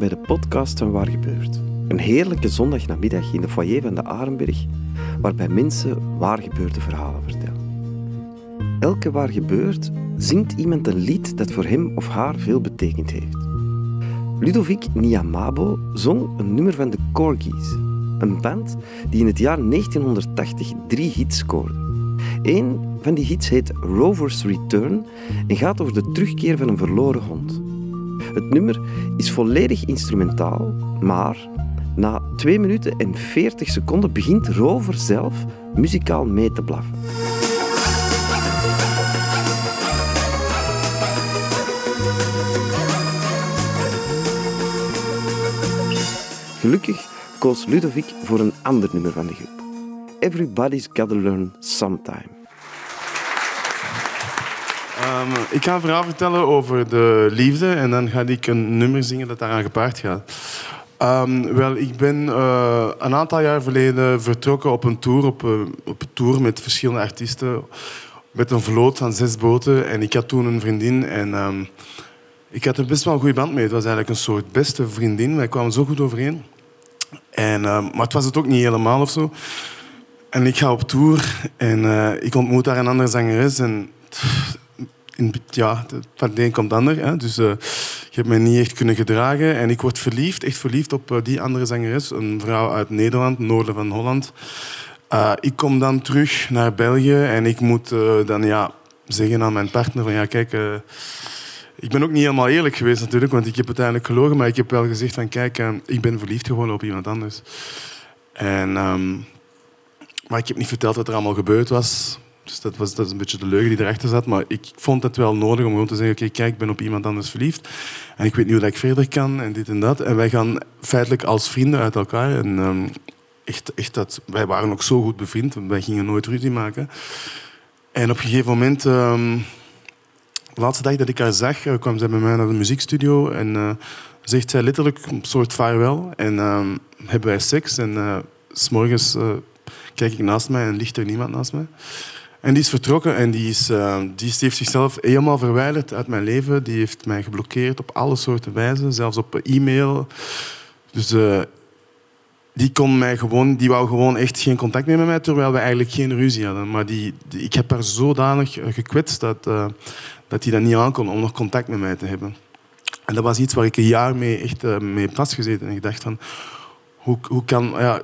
Bij de podcast van Waar Gebeurt. Een heerlijke zondagnamiddag in de foyer van de Arenberg, waarbij mensen waargebeurde verhalen vertellen. Elke Waar Gebeurt zingt iemand een lied dat voor hem of haar veel betekend heeft. Ludovic Niamabo zong een nummer van de Corgis, een band die in het jaar 1980 drie hits scoorde. Eén van die hits heet Rover's Return en gaat over de terugkeer van een verloren hond. Het nummer is volledig instrumentaal, maar na 2 minuten en 40 seconden begint Rover zelf muzikaal mee te blaffen. Gelukkig koos Ludovic voor een ander nummer van de groep. Everybody's Gotta Learn Sometime. Um, ik ga een verhaal vertellen over de liefde en dan ga ik een nummer zingen dat daaraan gepaard gaat. Um, wel, ik ben uh, een aantal jaar geleden vertrokken op een tour, op, uh, op een tour met verschillende artiesten, met een vloot van zes boten. En ik had toen een vriendin en um, ik had er best wel een goede band mee. Het was eigenlijk een soort beste vriendin. Wij kwamen zo goed overeen. En, maar het was het ook niet helemaal of zo. En ik ga op tour en uh, ik ontmoet daar een andere zangeres. En in, ja, van de een komt ander. Hè. Dus uh, ik heb mij niet echt kunnen gedragen. En ik word verliefd, echt verliefd op uh, die andere zangeres. Een vrouw uit Nederland, noorden van Holland. Uh, ik kom dan terug naar België en ik moet dan ja, zeggen aan mijn partner van ja, kijk... ik ben ook niet helemaal eerlijk geweest natuurlijk, want ik heb uiteindelijk gelogen. Maar ik heb wel gezegd van kijk, ik ben verliefd geworden op iemand anders. En, um, maar ik heb niet verteld wat er allemaal gebeurd was. Dus dat, was, dat is een beetje de leugen die erachter zat. Maar ik vond het wel nodig om gewoon te zeggen... Oké, kijk, ik ben op iemand anders verliefd. En ik weet niet hoe ik verder kan en dit en dat. En wij gaan feitelijk als vrienden uit elkaar. En um, echt, echt dat, wij waren ook zo goed bevriend. Wij gingen nooit ruzie maken. En op een gegeven moment... Um, de laatste dag dat ik haar zag, uh, kwam zij bij mij naar de muziekstudio. En uh, zegt zij letterlijk een soort vaarwel. En um, hebben wij seks. En uh, s'morgens kijk ik naast mij en ligt er niemand naast mij. En die is vertrokken en die, is, uh, die heeft zichzelf helemaal verwijderd uit mijn leven. Die heeft mij geblokkeerd op alle soorten wijzen, zelfs op e-mail. Dus uh, die kon mij gewoon, die wou gewoon echt geen contact meer met mij, terwijl we eigenlijk geen ruzie hadden. Maar die, ik heb haar zodanig gekwetst dat, uh, dat die dat niet aankon om nog contact met mij te hebben. En dat was iets waar ik een jaar mee, echt, mee heb vastgezeten. En ik dacht van, hoe, hoe kan... Ja,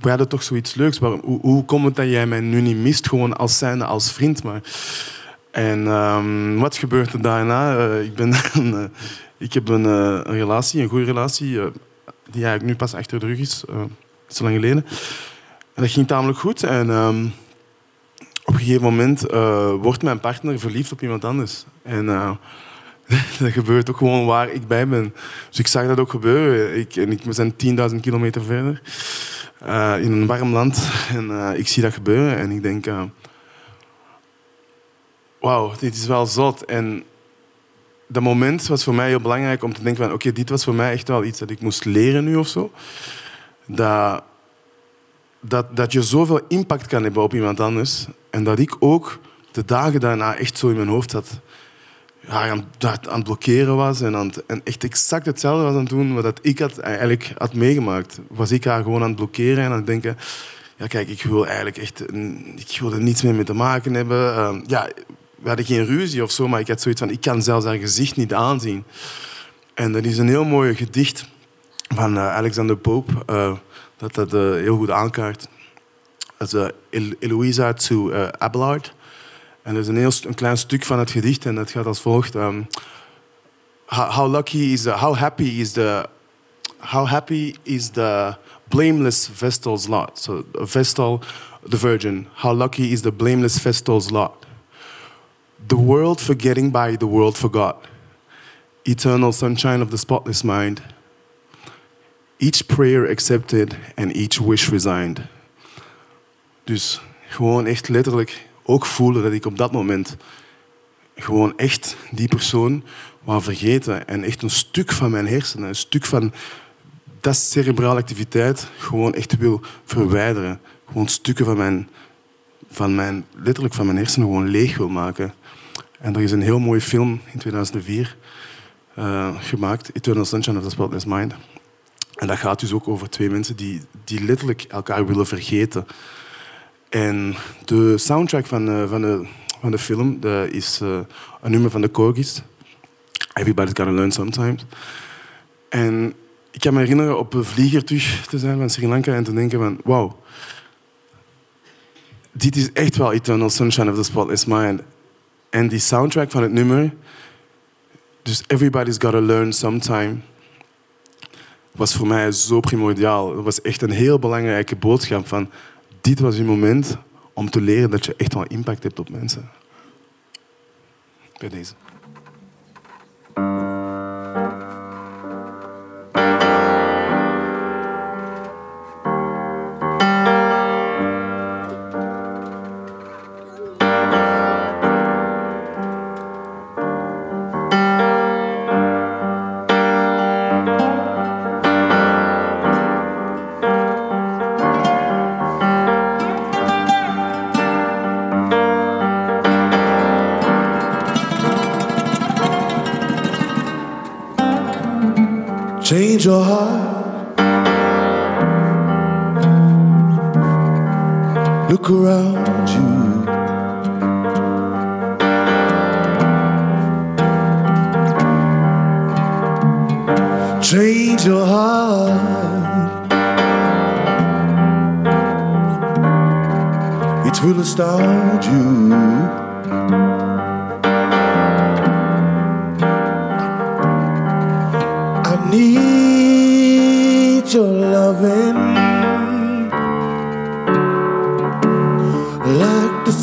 we hadden toch zoiets leuks. Maar hoe, hoe komt het dat jij mij nu niet mist, gewoon als zijnde, als vriend? Maar... En um, wat gebeurt er daarna? Uh, ik, ben een, uh, ik heb een, uh, een, relatie, een goede relatie, die eigenlijk nu pas achter de rug is, zo lang geleden. En dat ging tamelijk goed. En um, op een gegeven moment wordt mijn partner verliefd op iemand anders. En dat gebeurt ook gewoon waar ik bij ben. Dus ik zag dat ook gebeuren. Ik, en ik, we zijn 10.000 kilometer verder. Uh, in een warm land. En uh, ik zie dat gebeuren en ik denk... Uh, Wauw, dit is wel zot. En dat moment was voor mij heel belangrijk om te denken van... Oké, dit was voor mij echt wel iets dat ik moest leren nu of zo. Dat, dat, dat je zoveel impact kan hebben op iemand anders. En dat ik ook de dagen daarna echt zo in mijn hoofd had ja, aan, aan het blokkeren was en, en echt exact hetzelfde was aan het doen wat ik had, eigenlijk had meegemaakt. Was ik haar gewoon aan het blokkeren en aan het denken... Ja, kijk, ik wil eigenlijk echt... Ik wil er niets meer mee te maken hebben. Uh, ja, we hadden geen ruzie of zo, maar ik had zoiets van... Ik kan zelfs haar gezicht niet aanzien. En dat is een heel mooi gedicht van uh, Alexander Pope, uh, dat dat uh, heel goed aankaart. Dat is Eloisa to Abelard. En er is een heel een klein stuk van het gedicht en dat gaat als volgt. Um, how, lucky is the, how happy is the how happy is the blameless vestal's lot. So vestal, the virgin. How lucky is the blameless vestal's lot. The world forgetting by the world forgot. Eternal sunshine of the spotless mind. Each prayer accepted and each wish resigned. Dus gewoon echt letterlijk ook voelen dat ik op dat moment gewoon echt die persoon wou vergeten en echt een stuk van mijn hersenen, een stuk van dat cerebrale activiteit gewoon echt wil verwijderen. Gewoon stukken van mijn, van mijn, letterlijk van mijn hersenen gewoon leeg wil maken. En er is een heel mooie film in 2004. uh, gemaakt, Eternal Sunshine of the Spotless Mind. En dat gaat dus ook over twee mensen die, die letterlijk elkaar willen vergeten. En de soundtrack van, uh, van, de, van de film is uh, een nummer van de Corgis. Everybody's Gotta Learn Sometimes. En ik kan me herinneren op een vlieger terug te zijn van Sri Lanka en te denken van... Wauw, dit is echt wel Eternal Sunshine of the Spotless Mind. En die soundtrack van het nummer... Dus Everybody's Gotta Learn Sometime was voor mij zo primordiaal. Het was echt een heel belangrijke boodschap van dit was je moment om te leren dat je echt wel impact hebt op mensen. Bij deze. Look around you. Change your heart. It will astound you. I need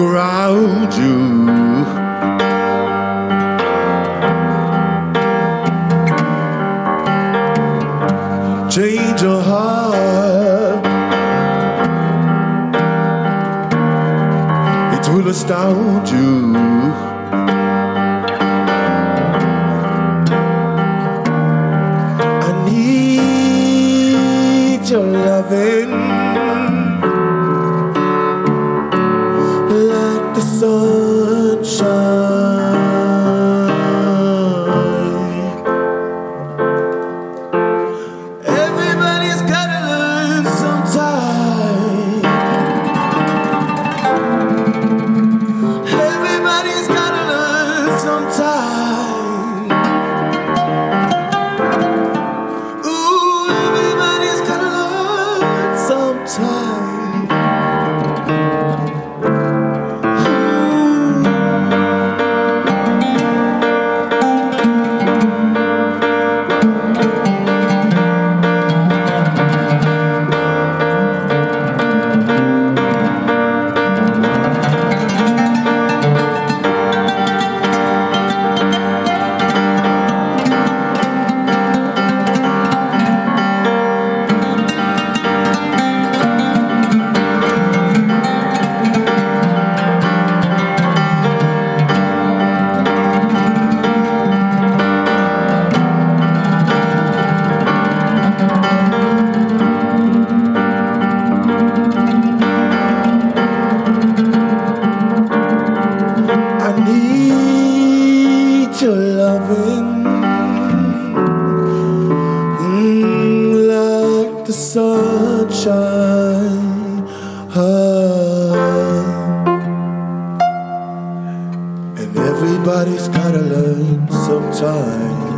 Around you. Change your heart. It will astound you. Sunshine. Everybody's gotta learn sometime.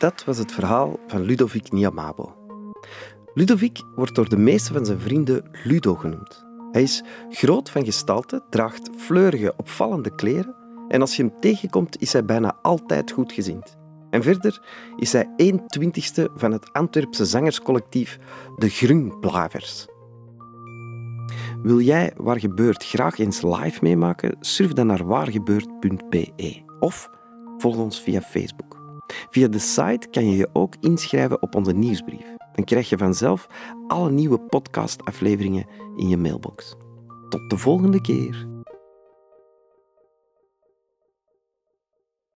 Dat was het verhaal van Ludovic Niamabo. Ludovic wordt door de meeste van zijn vrienden Ludo genoemd. Hij is groot van gestalte, draagt fleurige, opvallende kleren en als je hem tegenkomt is hij bijna altijd goed gezind. En verder is hij 1 twintigste van het Antwerpse zangerscollectief De Grunblavers. Wil jij Waar Gebeurt graag eens live meemaken? Surf dan naar waargebeurt.be of volg ons via Facebook. Via de site kan je je ook inschrijven op onze nieuwsbrief. Dan krijg je vanzelf alle nieuwe podcastafleveringen in je mailbox. Tot de volgende keer.